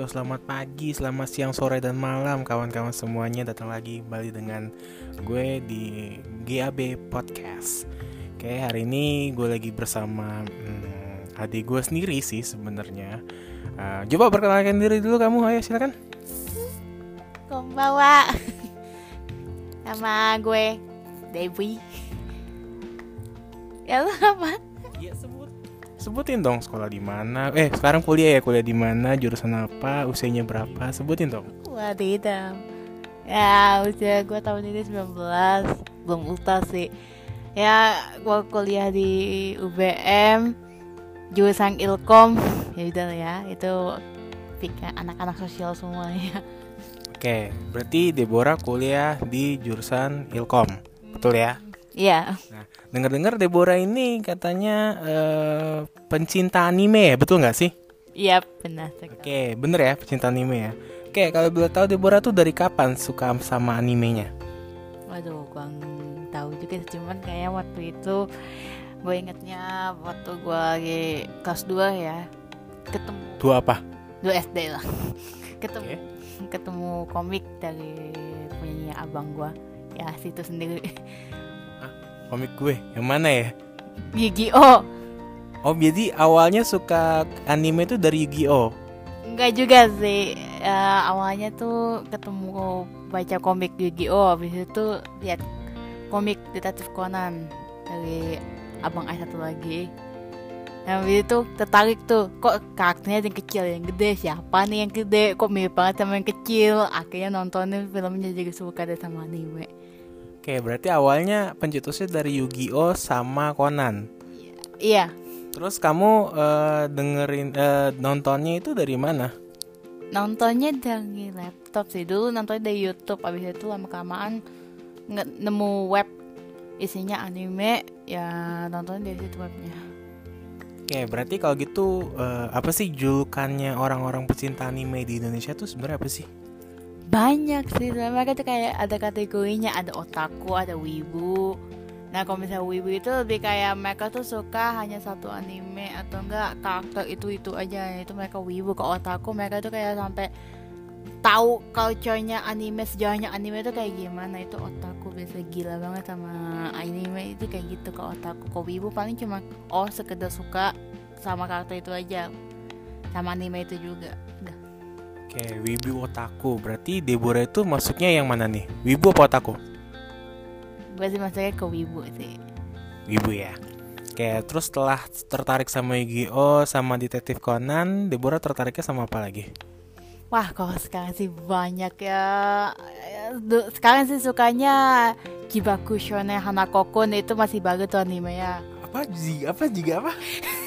Yo, selamat pagi, selamat siang, sore, dan malam kawan-kawan semuanya datang lagi kembali dengan gue di GAB Podcast. Oke, hari ini gue lagi bersama hmm, adik gue sendiri sih sebenarnya. Uh, coba perkenalkan diri dulu kamu, ayo silakan. Konbawa. Nama gue Dewi. Ya lu apa? Sebut. Sebutin dong sekolah di mana. Eh sekarang kuliah ya kuliah di mana, jurusan apa, usianya berapa, sebutin dong. Wadidaw. Ya usia gue tahun ini 19 Belum ulta sih Ya gue kuliah di UBM Jurusan Ilkom Ya udah ya Itu pikir anak-anak sosial semuanya Oke, berarti Deborah kuliah di jurusan Ilkom, betul ya? Iya Nah, dengar-dengar Deborah ini katanya eh, pencinta anime ya, betul nggak sih? Iya benar sekali. Oke, bener ya pencinta anime ya. Oke, kalau boleh tahu Deborah tuh dari kapan suka sama animenya? Waduh gue nggak tahu juga sih, Cuman kayak waktu itu Gue ingetnya waktu gue lagi kelas 2 ya Ketemu Dua apa? 2 SD lah Ketemu Oke. ketemu komik dari punya abang gua ya situ sendiri Komik gue, yang mana ya? Yu-Gi-Oh Oh, jadi awalnya suka anime tuh dari Yu-Gi-Oh. enggak juga sih Ya, awalnya tuh ketemu baca komik Yu-Gi-Oh habis itu lihat komik detektif Conan dari abang A satu lagi Nah, itu tertarik tuh Kok karakternya yang kecil, yang gede Siapa nih yang gede? Kok mirip banget sama yang kecil Akhirnya nontonin filmnya jadi suka deh sama anime Oke, berarti awalnya pencetusnya dari Yu-Gi-Oh sama Conan. Iya, Terus kamu eh, dengerin eh, nontonnya itu dari mana? nontonnya dari laptop sih dulu nontonnya dari YouTube abis itu lama kelamaan nemu web isinya anime ya nontonnya dari situ webnya Oke, berarti kalau gitu eh, apa sih julukannya orang-orang pecinta anime di Indonesia tuh sebenarnya apa sih? Banyak sih soalnya mereka tuh kayak ada kategorinya ada otaku ada wibu. Nah kalau misalnya wibu itu lebih kayak mereka tuh suka hanya satu anime atau enggak karakter itu itu aja itu mereka wibu. Ke otaku mereka tuh kayak sampai tahu culture-nya anime sejarahnya anime itu kayak gimana. Itu otaku biasa gila banget sama anime itu kayak gitu. Ke otaku ke wibu paling cuma oh sekedar suka sama karakter itu aja. Sama anime itu juga. Udah Oke, wibu otaku. Berarti Deborah itu masuknya yang mana nih? Wibu apa otaku? gue sih masuknya ke wibu sih Wibu ya. Oke, terus setelah tertarik sama Yu-Gi-Oh sama Detektif Conan, Deborah tertariknya sama apa lagi? Wah, kalau sekarang sih banyak ya. Sekarang sih sukanya Jibaku Shonen Hanako-kun itu masih bagus tuh animenya. Apa ji apa juga apa?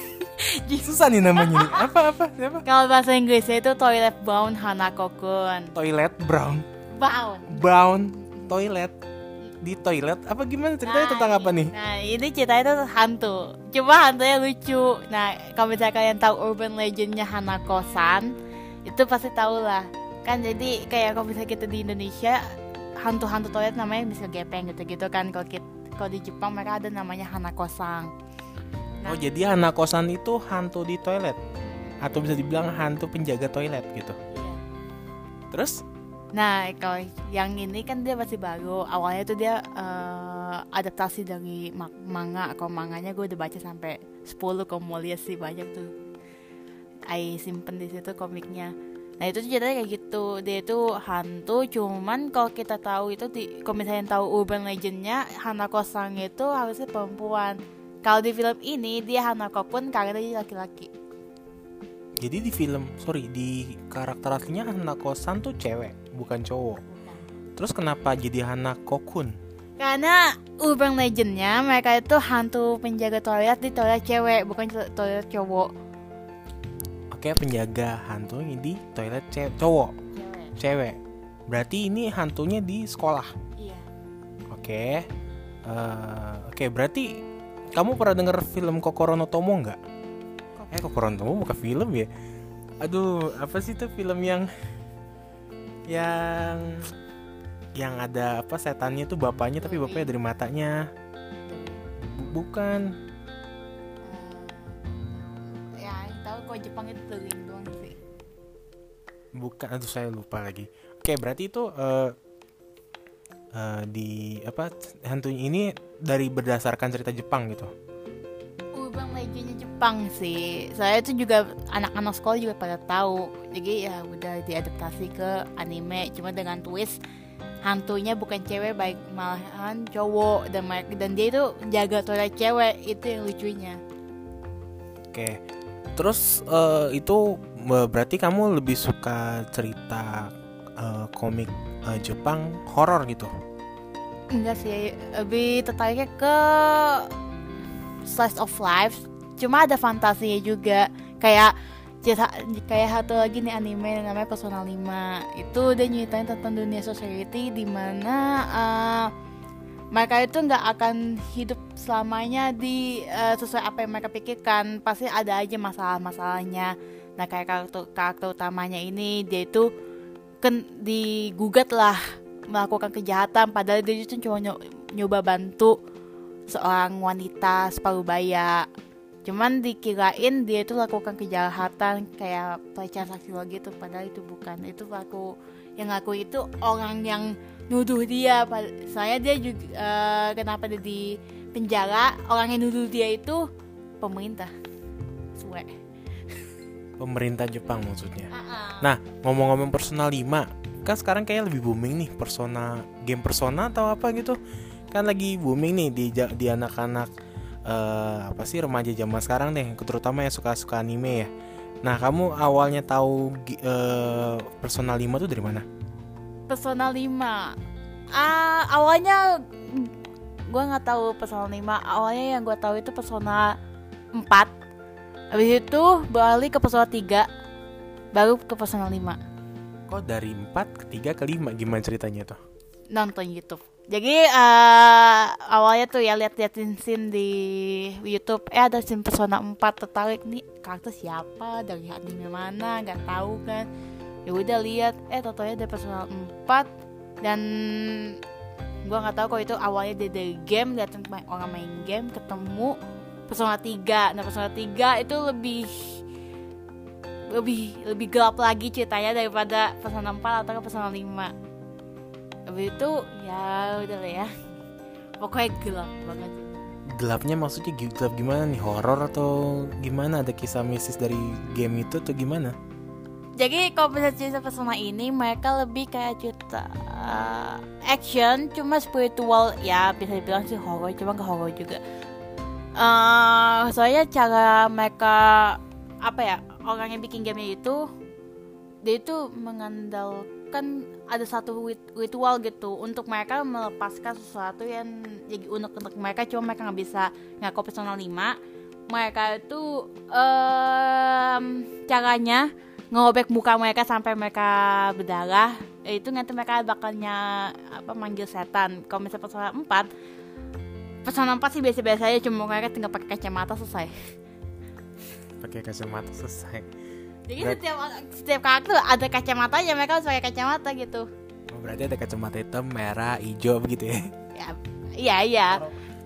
Susah nih namanya nih. Apa apa? Siapa? Kalau bahasa Inggrisnya itu Toilet Bound Hanako-kun. Toilet brown, Bound. bound toilet di toilet apa gimana ceritanya tentang apa nih? Nah, ini ceritanya tuh hantu. Cuma hantunya lucu. Nah, kalau misalnya kalian tahu urban legendnya Hanako-san, itu pasti tahu lah. Kan jadi kayak kalau misalnya kita di Indonesia, hantu-hantu toilet namanya bisa gepeng gitu-gitu kan. Kalau kita kalau di Jepang mereka ada namanya Hanako-san. Oh jadi anak kosan itu hantu di toilet atau bisa dibilang hantu penjaga toilet gitu. Terus? Nah, kalau yang ini kan dia masih baru. Awalnya tuh dia eh, adaptasi dari ma- manga. Kalau manganya gue udah baca sampai 10 kalau mau lihat sih banyak tuh. I simpen di situ komiknya. Nah itu ceritanya kayak gitu. Dia itu hantu. Cuman kalau kita tahu itu di kalau misalnya tahu urban legendnya Hanako Sang itu harusnya perempuan. Kalau di film ini dia Hanako pun karakternya laki-laki. Jadi di film, sorry di karakter aslinya anak kosan tuh cewek, bukan cowok. Terus kenapa jadi anak kokun? Karena urban legendnya mereka itu hantu penjaga toilet di toilet cewek bukan to- toilet cowok. Oke penjaga hantu ini di toilet ce- cowok, Cewek. cewek. Berarti ini hantunya di sekolah. Iya. Oke, Eh, oke berarti kamu pernah denger film Kokoro no Tomo nggak? Eh Kokoro no Tomo bukan film ya? Aduh apa sih tuh film yang yang yang ada apa setannya tuh bapaknya tapi bapaknya dari matanya Bu- bukan Eh, ya, yang tahu kalau Jepang itu teling doang sih. bukan aduh saya lupa lagi oke berarti itu uh, uh, di apa hantu ini dari berdasarkan cerita Jepang gitu? Urban Legendnya Jepang sih. Saya itu juga anak-anak sekolah juga pada tahu. Jadi ya udah diadaptasi ke anime. Cuma dengan twist hantunya bukan cewek baik malahan cowok. Dan dan dia itu jaga toilet cewek. Itu yang lucunya. Oke. Terus uh, itu berarti kamu lebih suka cerita uh, komik uh, Jepang horor gitu enggak sih lebih tertariknya ke slice of life. Cuma ada fantasinya juga. Kayak kayak satu lagi nih anime namanya Persona 5 itu dia nyeritain tentang dunia society di mana uh, mereka itu nggak akan hidup selamanya di uh, sesuai apa yang mereka pikirkan. Pasti ada aja masalah-masalahnya. Nah kayak karakter, karakter utamanya ini dia itu kan digugat lah melakukan kejahatan padahal dia itu cuma nyoba bantu seorang wanita separuh baya. Cuman dikirain dia itu lakukan kejahatan kayak pelecehan seksual gitu padahal itu bukan. Itu aku yang aku itu orang yang nuduh dia. Saya dia juga uh, kenapa dia di penjara? Orang yang nuduh dia itu pemerintah. Suwe pemerintah Jepang maksudnya. Uh -uh. nah ngomong-ngomong personal 5 kan sekarang kayak lebih booming nih persona game persona atau apa gitu. Kan lagi booming nih di di anak-anak uh, apa sih remaja zaman sekarang deh terutama yang suka-suka anime ya. Nah kamu awalnya tahu uh, personal 5 tuh dari mana? Personal 5 ah awalnya gue nggak tahu personal 5 awalnya yang gue tahu itu persona 4 habis itu beralih ke persona 3 baru ke personal 5 kok dari 4 ke 3 ke 5 gimana ceritanya tuh? Nonton YouTube. Jadi uh, awalnya tuh ya lihat-liatin scene di YouTube. Eh ada scene Persona 4 tertarik nih karakter siapa dari anime mana nggak tahu kan. Ya udah lihat eh totalnya dari Persona 4 dan gua nggak tahu kok itu awalnya dari, dari game liatin orang main game ketemu Persona 3 nah Persona 3 itu lebih lebih lebih gelap lagi ceritanya daripada Persona 4 atau Persona 5 habis itu ya udah lah ya. Pokoknya gelap banget. Gelapnya maksudnya gelap gimana nih? Horor atau gimana? Ada kisah mistis dari game itu atau gimana? Jadi kalau bisa cerita persona ini mereka lebih kayak cerita uh, action cuma spiritual. Ya bisa dibilang sih horror cuma gak horror juga. Uh, soalnya cara mereka apa ya orang yang bikin game itu dia itu mengandalkan kan ada satu ritual gitu untuk mereka melepaskan sesuatu yang jadi unik untuk mereka. Cuma mereka nggak bisa ngaku personal 5 mereka itu um, caranya ngobek muka mereka sampai mereka berdarah. Itu nanti mereka bakalnya apa manggil setan. Kalau misalnya personal 4 personal 4 sih biasa-biasa aja cuma mereka tinggal pakai kacamata selesai pakai kacamata selesai. Jadi Berat... setiap setiap karakter ada kacamata ya mereka harus pakai kacamata gitu. Oh, berarti ada kacamata hitam merah hijau begitu ya? Ya iya iya.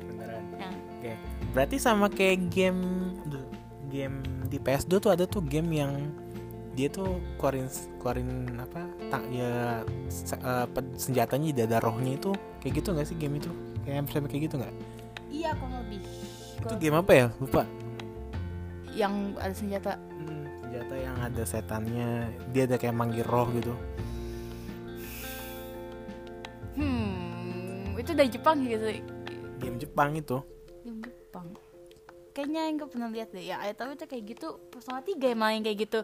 Beneran. Ya. oke. Berarti sama kayak game game di PS2 tuh ada tuh game yang dia tuh keluarin keluarin apa tak ya uh, senjatanya di dada rohnya itu kayak gitu nggak sih game itu? Kayak sampai kayak gitu nggak? Iya kok lebih. Itu game apa ya? Lupa yang ada senjata. Senjata yang ada setannya. Dia ada kayak manggil roh gitu. Hmm itu dari Jepang gitu game Jepang itu. Game Jepang. Kayaknya yang pernah lihat deh. Ya tahu itu kayak gitu. Persona tiga emang yang kayak gitu.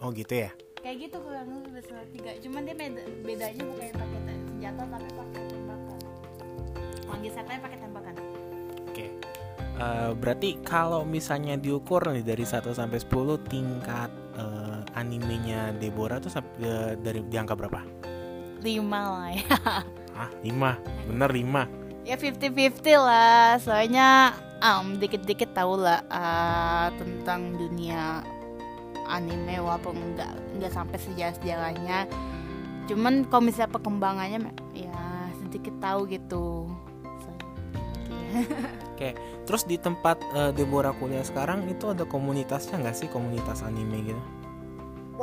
Oh gitu ya? Kayak gitu kalau yang Persona tiga. Cuman dia beda, bedanya bukan pakai senjata tapi pakai tembakan. Manggil setannya pakai tembakan. Uh, berarti kalau misalnya diukur nih dari 1 sampai 10 tingkat uh, animenya Deborah tuh uh, dari di angka berapa? 5 lah ya. Ah, 5. Bener 5. Ya 50-50 lah. Soalnya um, dikit-dikit tahu lah uh, tentang dunia anime walaupun enggak enggak sampai sejarah-sejarahnya. Cuman kalau misalnya perkembangannya ya sedikit tahu gitu. So, okay. Oke, terus di tempat uh, Deborah kuliah sekarang itu ada komunitasnya nggak sih? Komunitas anime gitu?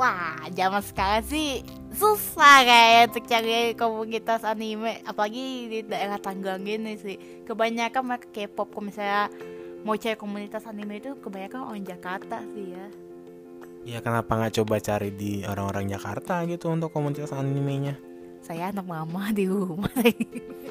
wah zaman sekarang sih susah kayak untuk cari komunitas anime. Apalagi di daerah Tanggang gini sih. Kebanyakan mereka K-pop. Kalau misalnya mau cari komunitas anime itu kebanyakan orang Jakarta sih ya. Ya kenapa nggak coba cari di orang-orang Jakarta gitu untuk komunitas animenya? Saya anak mama di rumah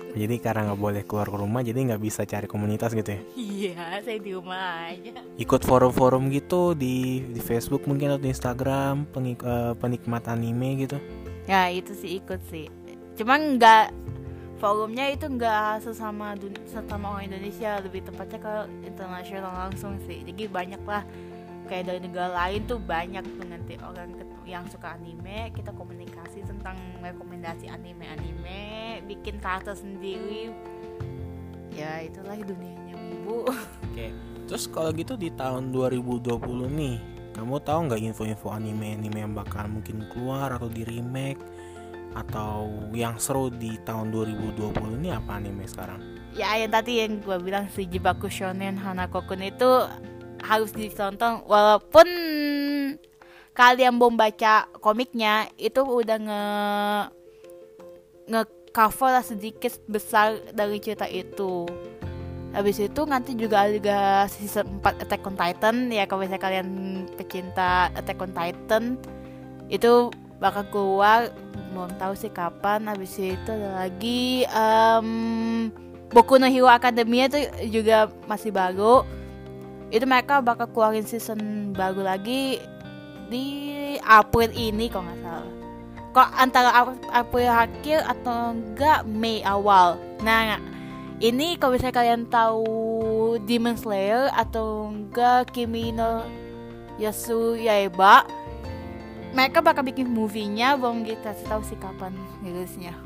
Jadi karena nggak boleh keluar ke rumah, jadi nggak bisa cari komunitas gitu ya. iya saya di rumah aja Ikut forum-forum gitu di di Facebook mungkin atau di Instagram pengik- eh, penikmat anime gitu. ya itu sih ikut sih cuman nggak forumnya itu nggak sesama sesama orang Indonesia lebih tepatnya ke internasional langsung sih jadi banyak lah kayak dari negara lain tuh banyak tuh nanti orang yang suka anime kita komunikasi tentang rekomendasi anime-anime bikin karakter sendiri ya itulah dunianya ibu Oke. Terus kalau gitu di tahun 2020 nih, kamu tahu nggak info-info anime-anime yang bakal mungkin keluar atau di remake atau yang seru di tahun 2020 ini apa anime sekarang? ya yang tadi yang gue bilang si Jibaku Shonen Hanako-kun itu harus ditonton. Walaupun kalian belum baca komiknya itu udah nge nge cover lah sedikit besar dari cerita itu. Habis itu nanti juga ada season 4 Attack on Titan. Ya kalau misalnya kalian pecinta Attack on Titan itu bakal keluar belum tahu sih kapan. Habis itu ada lagi em Boku no Hero Academia itu juga masih baru itu mereka bakal keluarin season baru lagi di April ini kalau nggak salah. Kok antara Ap- April akhir atau enggak Mei awal. Nah ini kalau misalnya kalian tahu Demon Slayer atau enggak Kimi no Yasu Yaiba mereka bakal bikin movie-nya belum kita tahu sih kapan rilisnya.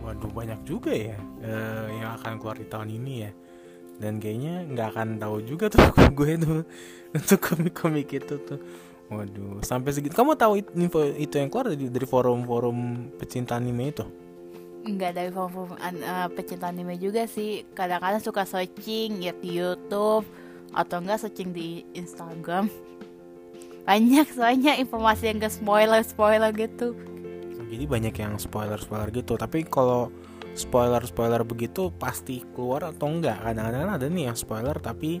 Waduh banyak juga ya eh, yang akan keluar di tahun ini ya. Dan kayaknya nggak akan tahu juga tuh gue tuh untuk komik-komik itu tuh. Waduh sampai segitu. Kamu tahu info itu yang keluar dari, dari forum-forum pecinta anime itu? Enggak dari forum an- eh, pecinta anime juga sih Kadang-kadang suka searching ya di Youtube Atau enggak searching di Instagram Banyak soalnya informasi yang gak spoiler-spoiler gitu Jadi banyak yang spoiler-spoiler gitu. Tapi kalau spoiler-spoiler begitu pasti keluar atau enggak? Kadang-kadang ada nih yang spoiler tapi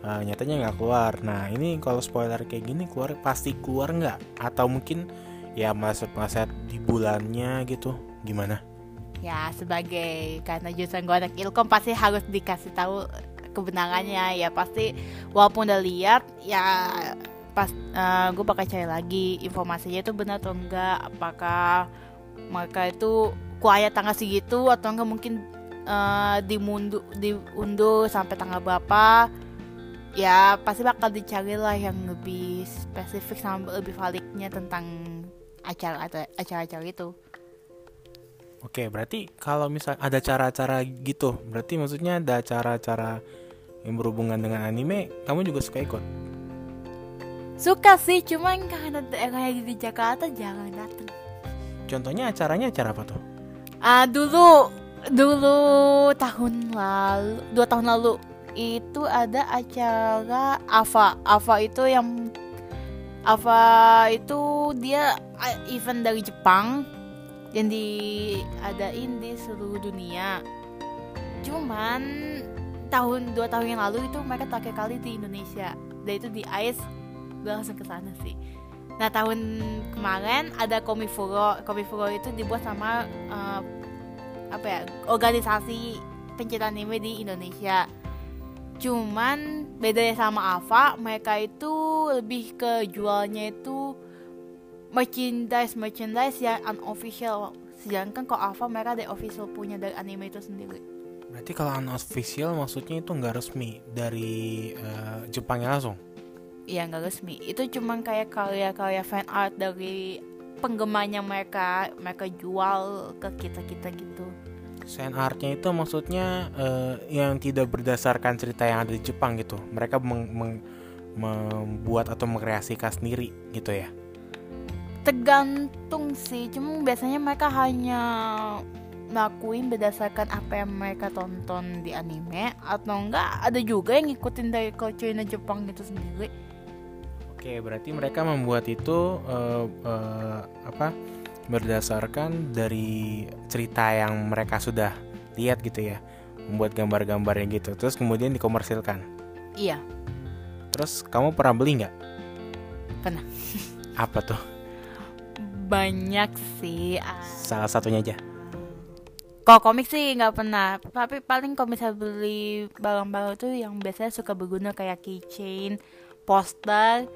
eh, nyatanya nggak keluar. Nah ini kalau spoiler kayak gini keluar pasti keluar nggak? Atau mungkin ya meleset-meleset di bulannya gitu? Gimana? Ya sebagai karena jurusan gue anak ilkom pasti harus dikasih tahu kebenarannya Ya pasti walaupun udah lihat ya pas gue bakal cari lagi informasinya itu benar atau enggak apakah mereka itu kuaya tanggal segitu atau enggak mungkin eh, dimundu diundur sampai tanggal berapa ya pasti bakal dicari lah yang lebih spesifik sama lebih validnya tentang acara acara-acara itu Oke, berarti kalau misal ada cara-cara gitu, berarti maksudnya ada cara-cara yang berhubungan dengan anime, kamu juga suka ikut? suka sih cuman karena daerahnya di Jakarta jangan datang Contohnya acaranya acara apa tuh? Ah dulu dulu tahun lalu dua tahun lalu itu ada acara Ava Ava itu yang Ava itu dia ah, event dari Jepang yang diadain di seluruh dunia. Cuman tahun dua tahun yang lalu itu mereka terakhir kali di Indonesia. Dan itu di ICE gue langsung ke sana sih nah tahun kemarin ada Komifuro. Komifuro itu dibuat sama eh, apa ya organisasi pencinta anime di Indonesia. Cuman bedanya sama Ava mereka itu lebih ke jualnya itu merchandise merchandise yang unofficial. Sedangkan kok Ava mereka ada official punya dari anime itu sendiri. Berarti kalau unofficial maksudnya itu nggak resmi dari eh, Jepangnya langsung? Iya nggak resmi itu cuman kayak karya-karya fan art dari penggemarnya mereka mereka jual ke kita kita gitu Fan artnya itu maksudnya eh, yang tidak berdasarkan cerita yang ada di Jepang gitu. Mereka meng- meng- membuat atau mengkreasikan sendiri gitu ya. tergantung sih cuma biasanya mereka hanya lakuin berdasarkan apa yang mereka tonton di anime atau enggak ada juga yang ngikutin dari culture Jepang gitu sendiri Oke, berarti mereka membuat itu uh, uh, apa? Berdasarkan dari cerita yang mereka sudah lihat gitu ya, membuat gambar-gambarnya gitu, terus kemudian dikomersilkan. Iya. Terus kamu pernah beli nggak? Pernah. Apa tuh? Banyak sih. ah. Salah satunya aja. Kalau komik sih nggak pernah, tapi paling kalau misalnya beli barang-barang itu yang biasanya suka berguna kayak keychain, poster,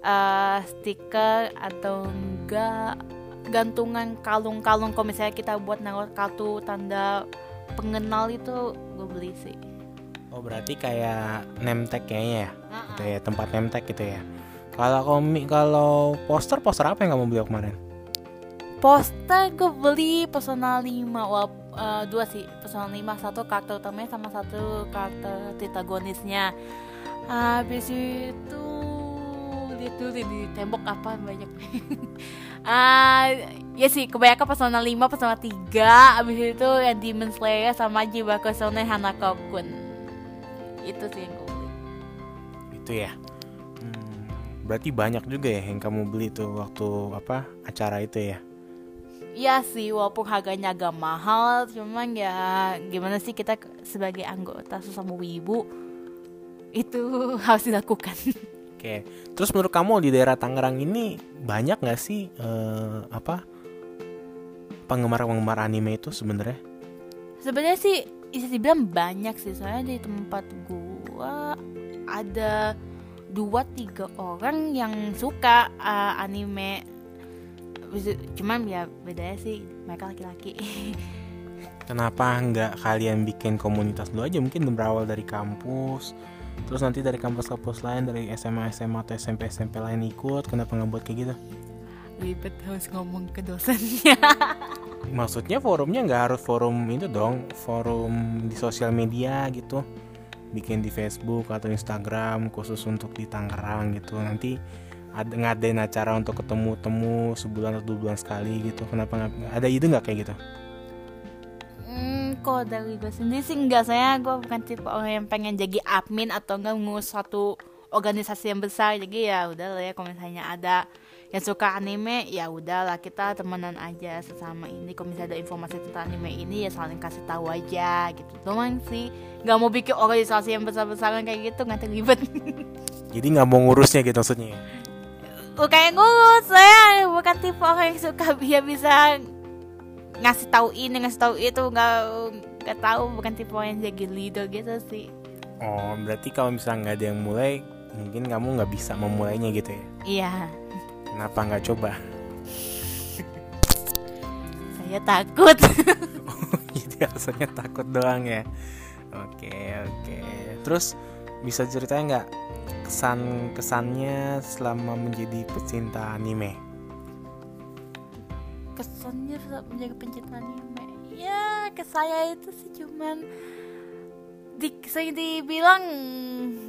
eh, stiker atau enggak gantungan kalung-kalung kalau misalnya kita buat naruh kartu tanda pengenal itu gue beli sih. Oh berarti kayak name tag kayaknya ya, Ah, gitu ya tempat name tag gitu ya. Kalau komik, kalau poster poster apa yang kamu beli kemarin? Poster gue beli personal 5 wah, eh, dua sih personal 5 satu karakter utamanya sama satu karakter protagonisnya habis itu dulu deh di tembok apa banyak ah ya sih kebanyakan personal 5 personal 3 habis itu yang Demon Slayer sama Jiwa Kosone Hanako Kun itu sih yang gue beli Itu ya. Hmm, berarti banyak juga ya yang kamu beli tuh waktu apa acara itu ya. Iya sih, walaupun harganya agak mahal, cuman ya gimana sih kita sebagai anggota sesama wibu itu harus dilakukan. Oke. Terus menurut kamu di daerah Tangerang ini banyak nggak sih eh, apa penggemar-penggemar anime itu sebenarnya? Sebenarnya sih bisa dibilang banyak sih, soalnya di tempat gua ada dua tiga orang yang suka uh, anime. Cuman ya bedanya sih mereka laki-laki. Kenapa nggak kalian bikin komunitas dulu aja mungkin berawal dari kampus Terus nanti dari kampus-kampus lain dari SMA SMA atau SMP SMP lain ikut Kenapa nggak buat kayak gitu? Ribet harus ngomong ke dosennya. Maksudnya forumnya nggak harus forum itu dong Forum di sosial media gitu Bikin di Facebook atau Instagram khusus untuk di Tangerang gitu Nanti ada ngadain acara untuk ketemu-temu sebulan atau dua bulan sekali gitu Kenapa nggak ada ide nggak kayak gitu? Kalau dari gue sendiri sih. Enggak saya gue bukan tipe orang yang pengen jadi admin atau enggak ngurus suatu organisasi yang besar. Jadi ya udah lah ya kalau misalnya ada yang suka anime ya udahlah kita temenan aja sesama ini. Kalau misalnya ada informasi tentang anime ini ya saling kasih tahu aja gitu doang sih. Nggak mau bikin organisasi yang besar-besaran kayak gitu nggak ribet Jadi nggak mau ngurusnya gitu maksudnya? Kayak ngurus saya bukan tipe orang yang suka dia bisa ngasih tahu ini ngasih tahu itu nggak nggak tahu bukan tipe yang jadi leader gitu sih Oh, berarti kalau misalnya nggak ada yang mulai, mungkin kamu nggak bisa memulainya gitu ya? iya Kenapa nggak coba? saya takut Jadi alasannya takut doang ya. Oke, oke. Terus bisa ceritain nggak kesan kesannya selama menjadi pecinta anime? Kesannya saat menjadi pencinta anime ya ke saya itu sih cuman di saya dibilang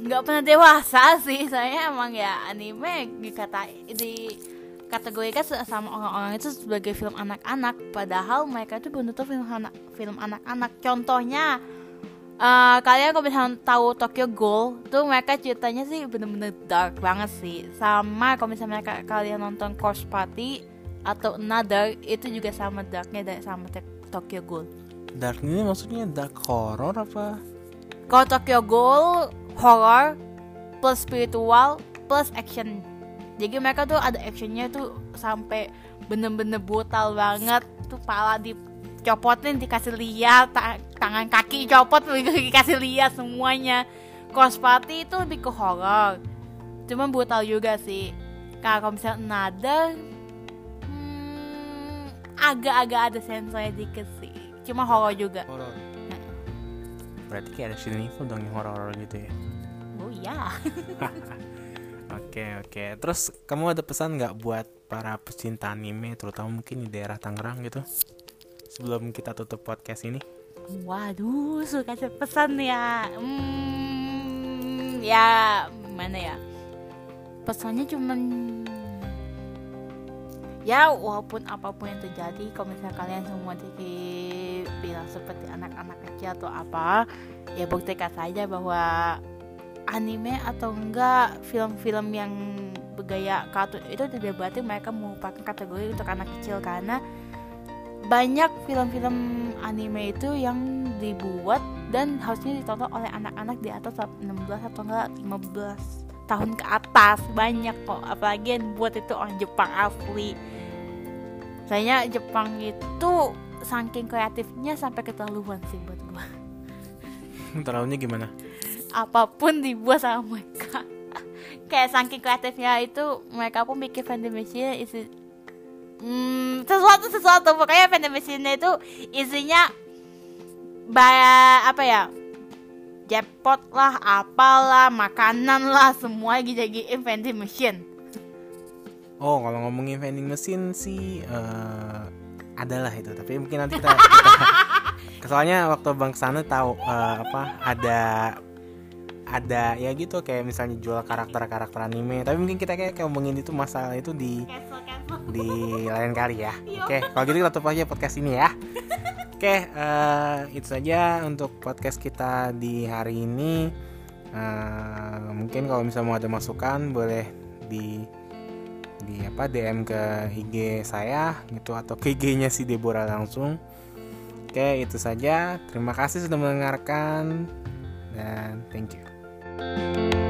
nggak pernah dewasa sih. Saya emang ya anime dikata di kategorikan sama orang-orang itu sebagai film anak-anak. Padahal mereka itu belum tentu film anak film anak-anak. Contohnya eh, kalian kalau misalnya tahu Tokyo Ghoul tuh mereka ceritanya sih bener-bener dark banget sih. Sama kalau misalnya mereka, kalian nonton Course Party atau Another itu juga sama darknya dari sama Tokyo Ghoul. Dark ini maksudnya dark horror apa? kalau Tokyo Ghoul horror plus spiritual plus action. Jadi mereka tuh ada actionnya tuh sampai bener-bener brutal banget. Tuh pala dicopotin dikasih lihat ta- tangan kaki copot dikasih lihat semuanya. Cross Party itu lebih ke horror. Cuman brutal juga sih. Kalau misalnya Another agak-agak ada sensornya dikit sih cuma horror juga Horror. Berarti kayak Resident Evil dong yang horror gitu ya? oh iya Oke oke. Terus kamu ada pesan nggak buat para pecinta anime, terutama mungkin di daerah Tangerang gitu? Sebelum kita tutup podcast ini. Waduh, suka pesan ya. Hmm, ya mana ya? Pesannya cuman ya walaupun apa pun yang terjadi, kalau misalnya kalian semua dibilang seperti anak-anak kecil atau apa, ya buktikan saja bahwa anime atau enggak film-film yang bergaya kartun itu tidak berarti mereka merupakan kategori untuk anak kecil. Karena banyak film-film anime itu yang dibuat dan harusnya ditonton oleh anak-anak di atas 16 atau enggak 15 tahun ke atas banyak kok. Apalagi yang buat itu orang Jepang asli. Saya Jepang itu saking kreatifnya sampai keterlaluan sih buat gua. Terlalunya gimana? Apa pun dibuat sama mereka. Kayak saking kreatifnya itu mereka pun bikin vending machine isi hmm, sesuatu sesuatu. Pokoknya vending machine itu isinya ba apa ya jackpot lah apalah makanan lah semua jadi vending machine. Oh kalau ngomongin vending machine sih uh, adalah itu. Tapi mungkin nanti kita, kita soalnya waktu bang sana tahu uh, apa ada ada ya gitu kayak misalnya jual karakter-karakter anime. Tapi mungkin kita kayak, ngomongin itu masalah itu di di lain kali ya. Oke okay, kalau gitu kita tutup aja podcast ini ya oke okay, uh, itu saja untuk podcast kita di hari ini uh, mungkin kalau misalnya mau ada masukan boleh di di apa DM ke IG saya gitu atau ke IG-nya si Deborah langsung. Oke, itu saja. Terima kasih sudah mendengarkan dan thank you.